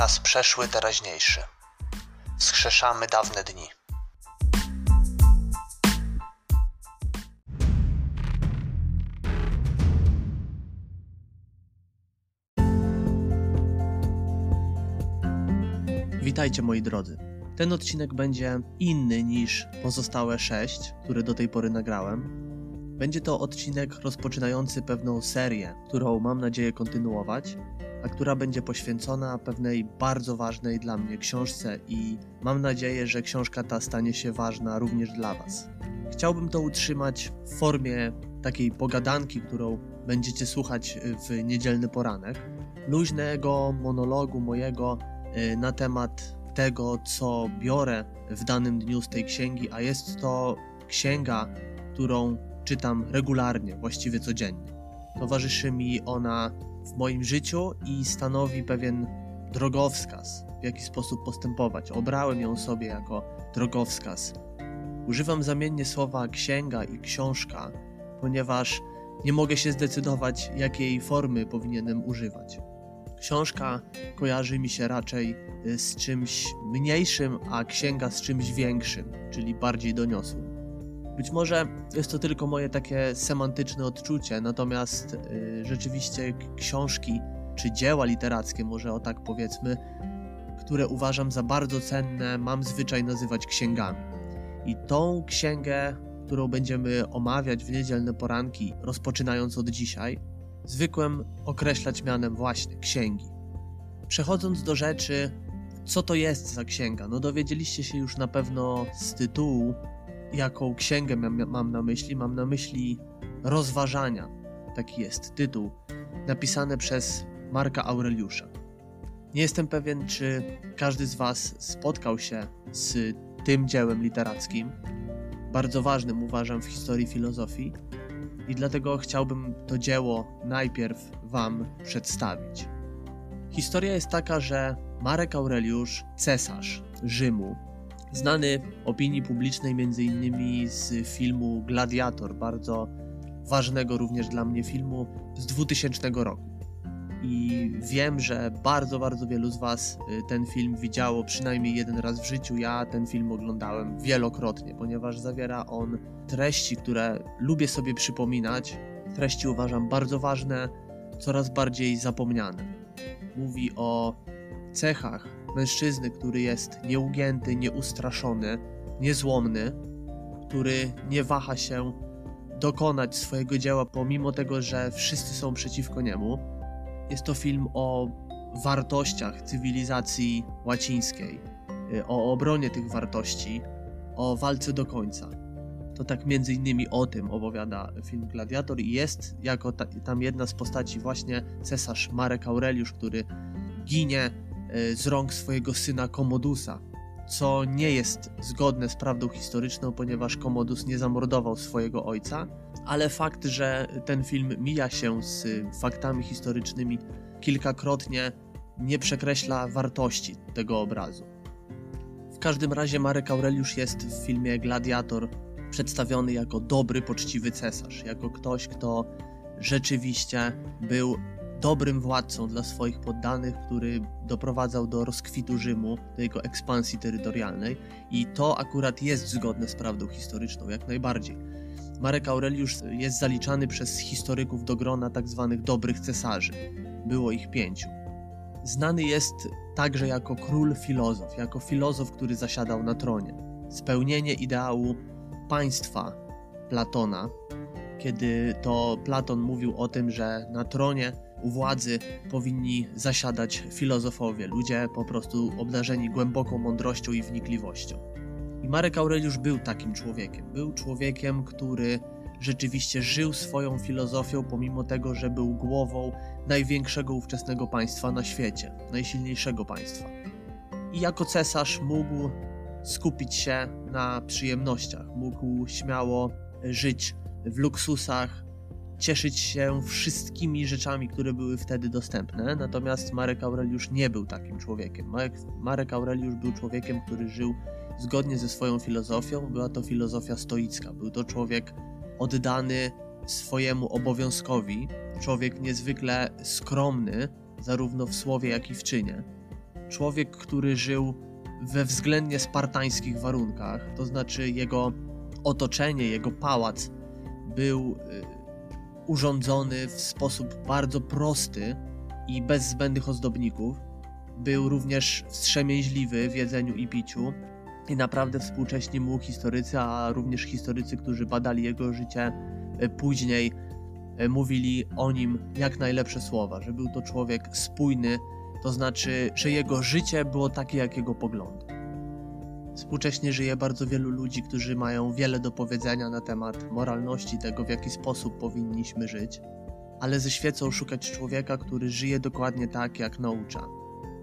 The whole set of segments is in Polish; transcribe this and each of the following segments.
czas przeszły teraźniejszy. Wskrzeszamy dawne dni. Witajcie moi drodzy. Ten odcinek będzie inny niż pozostałe sześć, które do tej pory nagrałem. Będzie to odcinek rozpoczynający pewną serię, którą mam nadzieję kontynuować, a która będzie poświęcona pewnej bardzo ważnej dla mnie książce i mam nadzieję, że książka ta stanie się ważna również dla Was. Chciałbym to utrzymać w formie takiej pogadanki, którą będziecie słuchać w niedzielny poranek, luźnego monologu mojego y, na temat tego, co biorę w danym dniu z tej księgi, a jest to księga, którą czytam regularnie, właściwie codziennie. Towarzyszy mi ona w moim życiu i stanowi pewien drogowskaz, w jaki sposób postępować. Obrałem ją sobie jako drogowskaz. Używam zamiennie słowa księga i książka, ponieważ nie mogę się zdecydować, jakiej formy powinienem używać. Książka kojarzy mi się raczej y, z czymś mniejszym, a księga z czymś większym, czyli bardziej doniosłym. Być może jest to tylko moje takie semantyczne odczucie, natomiast y, rzeczywiście książki czy dzieła literackie, może o tak powiedzmy, które uważam za bardzo cenne, mam zwyczaj nazywać księgami. I tą księgę, którą będziemy omawiać w niedzielne poranki, rozpoczynając od dzisiaj, zwykłem określać mianem właśnie księgi. Przechodząc do rzeczy, co to jest za księga? No dowiedzieliście się już na pewno z tytułu, jaką księgę mam na myśli. Mam na myśli Rozważania. Taki jest tytuł, napisany przez Marka Aureliusza. Nie jestem pewien, czy każdy z Was spotkał się z tym dziełem literackim. Bardzo ważnym uważam w historii filozofii i dlatego chciałbym to dzieło najpierw Wam przedstawić. Historia jest taka, że Marek Aureliusz, cesarz Rzymu, znany opinii publicznej m.in. z filmu Gladiator, bardzo ważnego również dla mnie filmu z 2000 roku. I wiem, że bardzo, bardzo wielu z Was y, ten film widziało przynajmniej jeden raz w życiu. Ja ten film oglądałem wielokrotnie, ponieważ zawiera on treści, które lubię sobie przypominać. Treści uważam bardzo ważne, coraz bardziej zapomniane. Mówi o cechach mężczyzny, który jest nieugięty, nieustraszony, niezłomny, który nie waha się dokonać swojego dzieła, pomimo tego, że wszyscy są przeciwko niemu. Jest to film o wartościach cywilizacji łacińskiej, y, o obronie tych wartości, o walce do końca. To tak między innymi o tym opowiada film Gladiator i jest jako ta, tam jedna z postaci właśnie cesarz Marek Aureliusz, który ginie z rąk swojego syna Komodusa, co nie jest zgodne z prawdą historyczną, ponieważ Komodus nie zamordował swojego ojca, ale fakt, że ten film mija się z faktami historycznymi kilkakrotnie, nie przekreśla wartości tego obrazu. W każdym razie Marek Aureliusz jest w filmie Gladiator przedstawiony jako dobry, poczciwy cesarz, jako ktoś, kto rzeczywiście był dobrym władcą dla swoich poddanych, który doprowadzał do rozkwitu Rzymu, do jego ekspansji terytorialnej i to akurat jest zgodne z prawdą historyczną, jak najbardziej. Marek Aureliusz jest zaliczany przez historyków do grona tzw. Tak dobrych cesarzy. Było ich pięciu. Znany jest także jako król filozof, jako filozof, który zasiadał na tronie. Spełnienie ideału państwa Platona, kiedy to Platon mówił o tym, że na tronie u władzy powinni zasiadać filozofowie, ludzie po prostu obdarzeni głęboką mądrością i wnikliwością. I Marek Aureliusz był takim człowiekiem. Był człowiekiem, który rzeczywiście żył swoją filozofią, pomimo tego, że był głową największego ówczesnego państwa na świecie, najsilniejszego państwa. I jako cesarz mógł skupić się na przyjemnościach, mógł śmiało żyć w luksusach, cieszyć się wszystkimi rzeczami, które były wtedy dostępne. Natomiast Marek Aureliusz nie był takim człowiekiem. Marek, Marek Aureliusz był człowiekiem, który żył zgodnie ze swoją filozofią. Była to filozofia stoicka. Był to człowiek oddany swojemu obowiązkowi, człowiek niezwykle skromny, zarówno w słowie, jak i w czynie. człowiek, który żył we względnie spartańskich warunkach, to znaczy jego otoczenie, jego pałac był y, urządzony w sposób bardzo prosty i bez zbędnych ozdobników. Był również wstrzemięźliwy w jedzeniu i piciu. I naprawdę współcześni mu historycy, a również historycy, którzy badali jego życie y, później, y, mówili o nim jak najlepsze słowa, że był to człowiek spójny, to znaczy, że jego życie było takie jak jego poglądy. Współcześnie żyje bardzo wielu ludzi, którzy mają wiele do powiedzenia na temat moralności, tego w jaki sposób powinniśmy żyć, ale ze świecą szukać człowieka, który żyje dokładnie tak, jak naucza.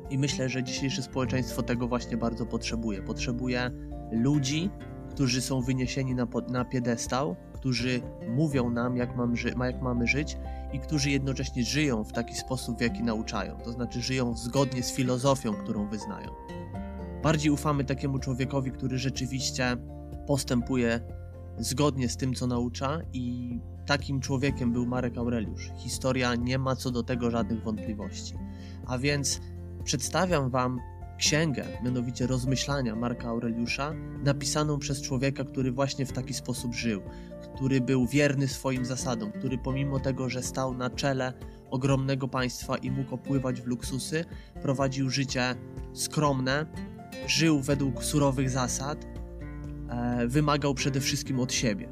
I myślę, że dzisiejsze społeczeństwo tego właśnie bardzo potrzebuje. Potrzebuje ludzi, którzy są wyniesieni na, na piedestał, którzy mówią nam, jak, mam jak mamy żyć i którzy jednocześnie żyją w taki sposób, w jaki nauczają, to znaczy żyją zgodnie z filozofią, którą wyznają. Bardziej ufamy takiemu człowiekowi, który rzeczywiście postępuje zgodnie z tym, co naucza, i takim człowiekiem był Marek Aureliusz. Historia nie ma co do tego żadnych wątpliwości. A więc przedstawiam Wam księgę, mianowicie Rozmyślania Marka Aureliusza, napisaną przez człowieka, który właśnie w taki sposób żył, który był wierny swoim zasadom, który pomimo tego, że stał na czele ogromnego państwa i mógł opływać w luksusy, prowadził życie skromne, żył według surowych zasad, e, wymagał przede wszystkim od siebie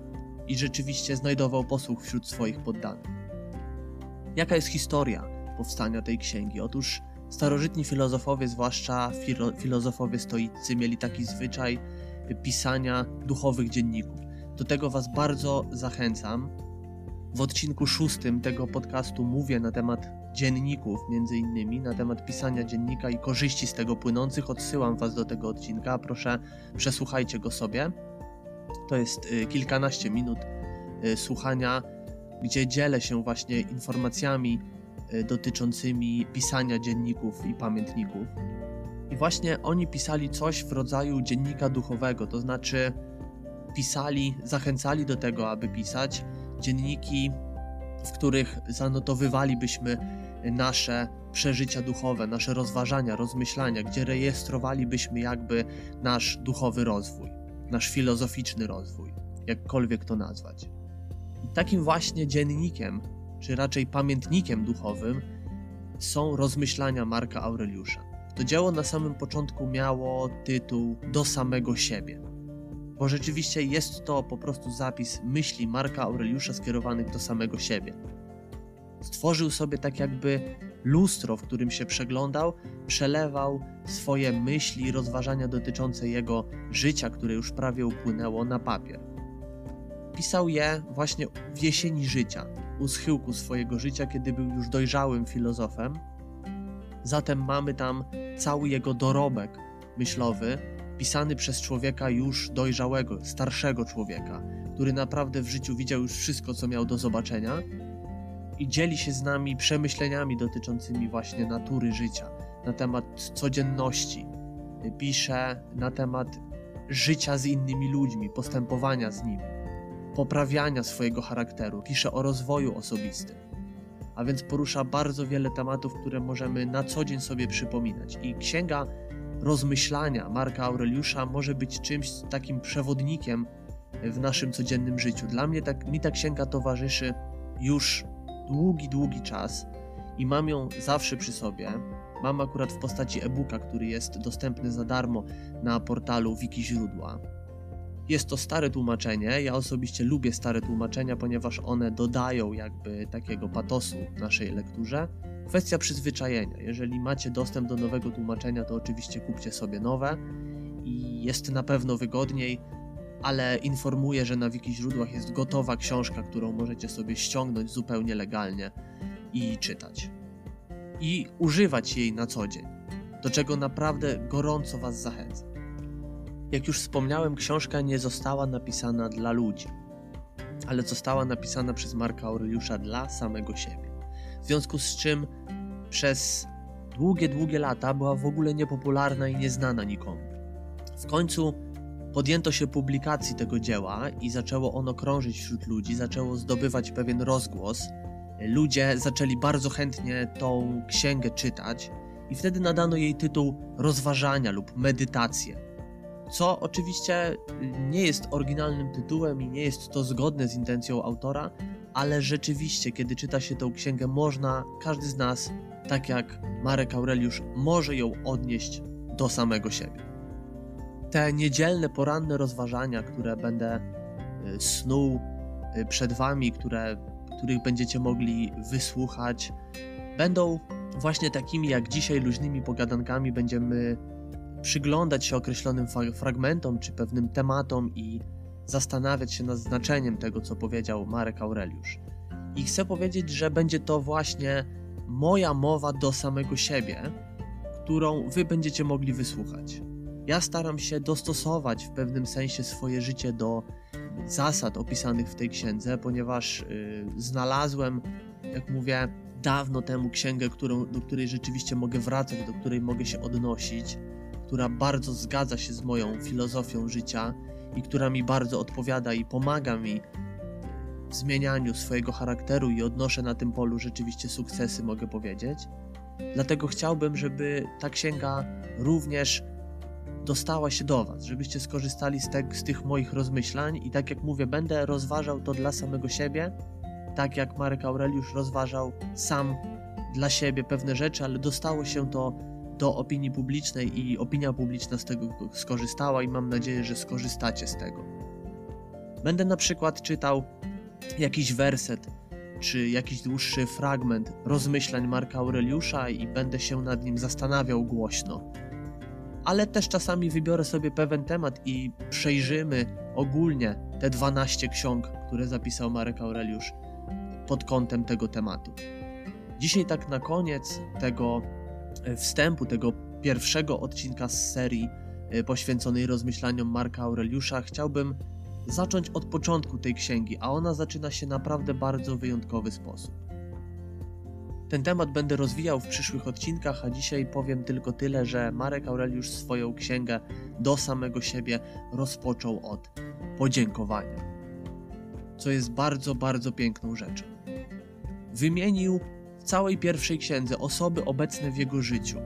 i rzeczywiście znajdował posłuch wśród swoich poddanych. Jaka jest historia powstania tej księgi? Otóż starożytni filozofowie, zwłaszcza filo filozofowie stoicy, mieli taki zwyczaj pisania duchowych dzienników. Do tego Was bardzo zachęcam. W odcinku szóstym tego podcastu mówię na temat dzienników, między innymi na temat pisania dziennika i korzyści z tego płynących. Odsyłam Was do tego odcinka, proszę przesłuchajcie go sobie. To jest y, kilkanaście minut y, słuchania, gdzie dzielę się właśnie informacjami y, dotyczącymi pisania dzienników i pamiętników. I właśnie oni pisali coś w rodzaju dziennika duchowego, to znaczy pisali, zachęcali do tego, aby pisać dzienniki, w których zanotowywalibyśmy nasze przeżycia duchowe, nasze rozważania, rozmyślania, gdzie rejestrowalibyśmy jakby nasz duchowy rozwój, nasz filozoficzny rozwój, jakkolwiek to nazwać. I takim właśnie dziennikiem, czy raczej pamiętnikiem duchowym są rozmyślania Marka Aureliusza. To dzieło na samym początku miało tytuł Do samego siebie, bo rzeczywiście jest to po prostu zapis myśli Marka Aureliusza skierowanych do samego siebie Stworzył sobie tak jakby lustro, w którym się przeglądał, przelewał swoje myśli i rozważania dotyczące jego życia, które już prawie upłynęło, na papier. Pisał je właśnie w jesieni życia, u schyłku swojego życia, kiedy był już dojrzałym filozofem. Zatem mamy tam cały jego dorobek myślowy, pisany przez człowieka już dojrzałego, starszego człowieka, który naprawdę w życiu widział już wszystko, co miał do zobaczenia i dzieli się z nami przemyśleniami dotyczącymi właśnie natury życia, na temat codzienności. Pisze na temat życia z innymi ludźmi, postępowania z nimi, poprawiania swojego charakteru, pisze o rozwoju osobistym. A więc porusza bardzo wiele tematów, które możemy na co dzień sobie przypominać. I księga rozmyślania Marka Aureliusza może być czymś takim przewodnikiem w naszym codziennym życiu. Dla mnie tak, mi ta księga towarzyszy już długi, długi czas i mam ją zawsze przy sobie. Mam akurat w postaci e-booka, który jest dostępny za darmo na portalu Wiki Źródła. Jest to stare tłumaczenie. Ja osobiście lubię stare tłumaczenia, ponieważ one dodają jakby takiego patosu naszej lekturze. Kwestia przyzwyczajenia. Jeżeli macie dostęp do nowego tłumaczenia, to oczywiście kupcie sobie nowe i jest na pewno wygodniej ale informuję, że na wiki źródłach jest gotowa książka, którą możecie sobie ściągnąć zupełnie legalnie i czytać. I używać jej na co dzień, do czego naprawdę gorąco Was zachęcam. Jak już wspomniałem, książka nie została napisana dla ludzi, ale została napisana przez Marka Aureliusza dla samego siebie. W związku z czym przez długie, długie lata była w ogóle niepopularna i nieznana nikomu. W końcu podjęto się publikacji tego dzieła i zaczęło ono krążyć wśród ludzi, zaczęło zdobywać pewien rozgłos. Ludzie zaczęli bardzo chętnie tą księgę czytać i wtedy nadano jej tytuł rozważania lub medytacje. Co oczywiście nie jest oryginalnym tytułem i nie jest to zgodne z intencją autora, ale rzeczywiście, kiedy czyta się tę księgę, można, każdy z nas, tak jak Marek Aureliusz, może ją odnieść do samego siebie. Te niedzielne, poranne rozważania, które będę y, snuł y, przed Wami, które, których będziecie mogli wysłuchać, będą właśnie takimi jak dzisiaj luźnymi pogadankami będziemy przyglądać się określonym fragmentom czy pewnym tematom i zastanawiać się nad znaczeniem tego, co powiedział Marek Aureliusz. I chcę powiedzieć, że będzie to właśnie moja mowa do samego siebie, którą wy będziecie mogli wysłuchać. Ja staram się dostosować w pewnym sensie swoje życie do zasad opisanych w tej księdze, ponieważ yy, znalazłem, jak mówię, dawno temu księgę, którą, do której rzeczywiście mogę wracać, do której mogę się odnosić, która bardzo zgadza się z moją filozofią życia i która mi bardzo odpowiada i pomaga mi w zmienianiu swojego charakteru i odnoszę na tym polu rzeczywiście sukcesy, mogę powiedzieć. Dlatego chciałbym, żeby ta księga również dostała się do Was, żebyście skorzystali z, te, z tych moich rozmyślań i tak jak mówię, będę rozważał to dla samego siebie, tak jak Marek Aureliusz rozważał sam dla siebie pewne rzeczy, ale dostało się to do opinii publicznej i opinia publiczna z tego skorzystała i mam nadzieję, że skorzystacie z tego. Będę na przykład czytał jakiś werset czy jakiś dłuższy fragment rozmyślań Marka Aureliusza i będę się nad nim zastanawiał głośno. Ale też czasami wybiorę sobie pewien temat i przejrzymy ogólnie te 12 ksiąg, które zapisał Marek Aureliusz pod kątem tego tematu. Dzisiaj tak na koniec tego e, wstępu, tego pierwszego odcinka z serii e, poświęconej rozmyślaniom Marka Aureliusza chciałbym zacząć od początku tej księgi, a ona zaczyna się naprawdę bardzo wyjątkowy sposób. Ten temat będę rozwijał w przyszłych odcinkach, a dzisiaj powiem tylko tyle, że Marek Aureliusz swoją księgę do samego siebie rozpoczął od podziękowania, co jest bardzo, bardzo piękną rzeczą. Wymienił w całej pierwszej księdze osoby obecne w jego życiu,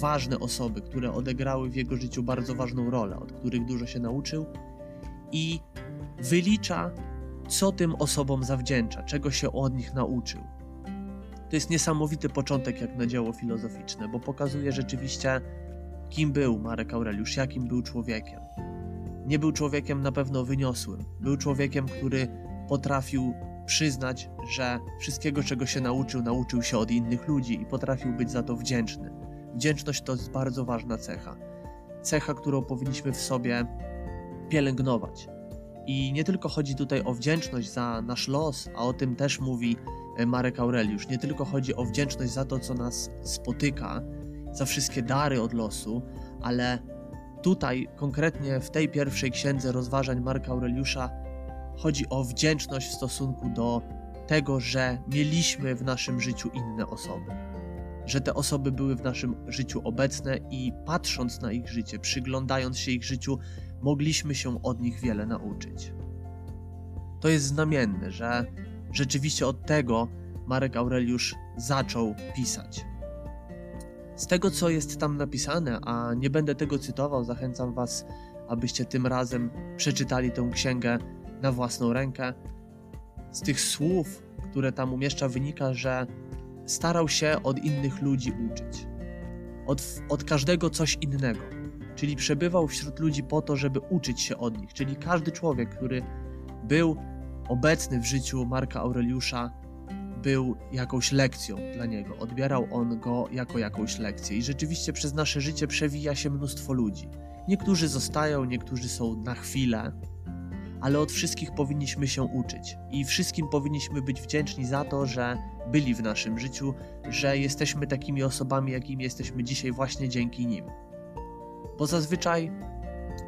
ważne osoby, które odegrały w jego życiu bardzo ważną rolę, od których dużo się nauczył i wylicza, co tym osobom zawdzięcza, czego się od nich nauczył. To jest niesamowity początek jak na dzieło filozoficzne, bo pokazuje rzeczywiście, kim był Marek Aureliusz, jakim był człowiekiem. Nie był człowiekiem na pewno wyniosłym, był człowiekiem, który potrafił przyznać, że wszystkiego, czego się nauczył, nauczył się od innych ludzi i potrafił być za to wdzięczny. Wdzięczność to jest bardzo ważna cecha. Cecha, którą powinniśmy w sobie pielęgnować. I nie tylko chodzi tutaj o wdzięczność za nasz los, a o tym też mówi Marek Aureliusz. Nie tylko chodzi o wdzięczność za to, co nas spotyka, za wszystkie dary od losu, ale tutaj, konkretnie w tej pierwszej księdze rozważań Marka Aureliusza, chodzi o wdzięczność w stosunku do tego, że mieliśmy w naszym życiu inne osoby. Że te osoby były w naszym życiu obecne i patrząc na ich życie, przyglądając się ich życiu, mogliśmy się od nich wiele nauczyć. To jest znamienne, że rzeczywiście od tego Marek Aureliusz zaczął pisać. Z tego, co jest tam napisane, a nie będę tego cytował, zachęcam Was, abyście tym razem przeczytali tę księgę na własną rękę. Z tych słów, które tam umieszcza, wynika, że starał się od innych ludzi uczyć. Od, od każdego coś innego czyli przebywał wśród ludzi po to, żeby uczyć się od nich. Czyli każdy człowiek, który był obecny w życiu Marka Aureliusza, był jakąś lekcją dla niego. Odbierał on go jako jakąś lekcję. I rzeczywiście przez nasze życie przewija się mnóstwo ludzi. Niektórzy zostają, niektórzy są na chwilę, ale od wszystkich powinniśmy się uczyć i wszystkim powinniśmy być wdzięczni za to, że byli w naszym życiu, że jesteśmy takimi osobami, jakimi jesteśmy dzisiaj właśnie dzięki nim bo zazwyczaj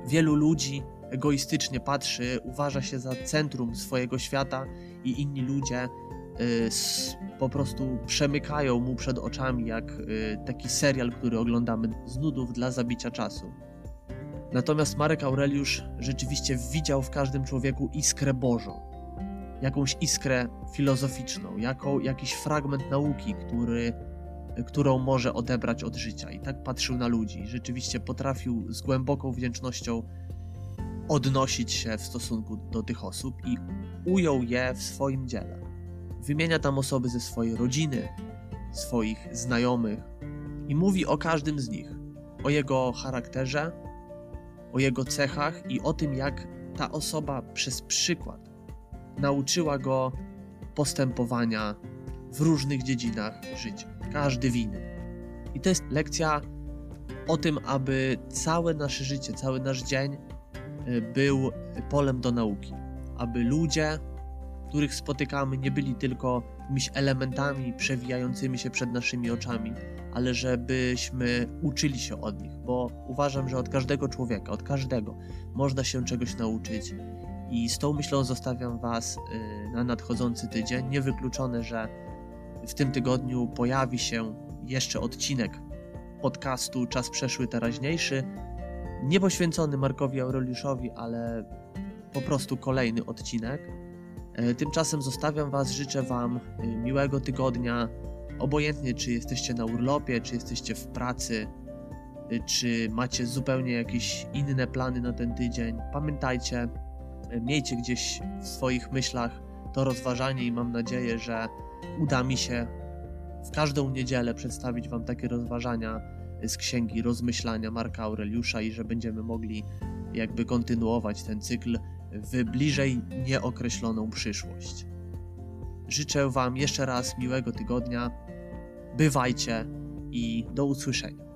wielu ludzi egoistycznie patrzy, uważa się za centrum swojego świata i inni ludzie y, po prostu przemykają mu przed oczami jak y, taki serial, który oglądamy z nudów dla zabicia czasu. Natomiast Marek Aureliusz rzeczywiście widział w każdym człowieku iskrę Bożą, jakąś iskrę filozoficzną, jako, jakiś fragment nauki, który którą może odebrać od życia. I tak patrzył na ludzi. Rzeczywiście potrafił z głęboką wdzięcznością odnosić się w stosunku do tych osób i ujął je w swoim dziele. Wymienia tam osoby ze swojej rodziny, swoich znajomych i mówi o każdym z nich, o jego charakterze, o jego cechach i o tym, jak ta osoba przez przykład nauczyła go postępowania w różnych dziedzinach życia, każdy winy. I to jest lekcja o tym, aby całe nasze życie, cały nasz dzień był polem do nauki, aby ludzie, których spotykamy, nie byli tylko jakimiś elementami przewijającymi się przed naszymi oczami, ale żebyśmy uczyli się od nich, bo uważam, że od każdego człowieka, od każdego można się czegoś nauczyć. I z tą myślą zostawiam Was y, na nadchodzący tydzień. Niewykluczone, że w tym tygodniu pojawi się jeszcze odcinek podcastu Czas przeszły, teraźniejszy. Nie poświęcony Markowi Aureliuszowi, ale po prostu kolejny odcinek. E, tymczasem zostawiam Was, życzę Wam y, miłego tygodnia. Obojętnie, czy jesteście na urlopie, czy jesteście w pracy, y, czy macie zupełnie jakieś inne plany na ten tydzień. Pamiętajcie, miejcie gdzieś w swoich myślach to rozważanie i mam nadzieję, że uda mi się w każdą niedzielę przedstawić Wam takie rozważania z księgi rozmyślania Marka Aureliusza i że będziemy mogli jakby kontynuować ten cykl w bliżej nieokreśloną przyszłość. Życzę Wam jeszcze raz miłego tygodnia. Bywajcie i do usłyszenia.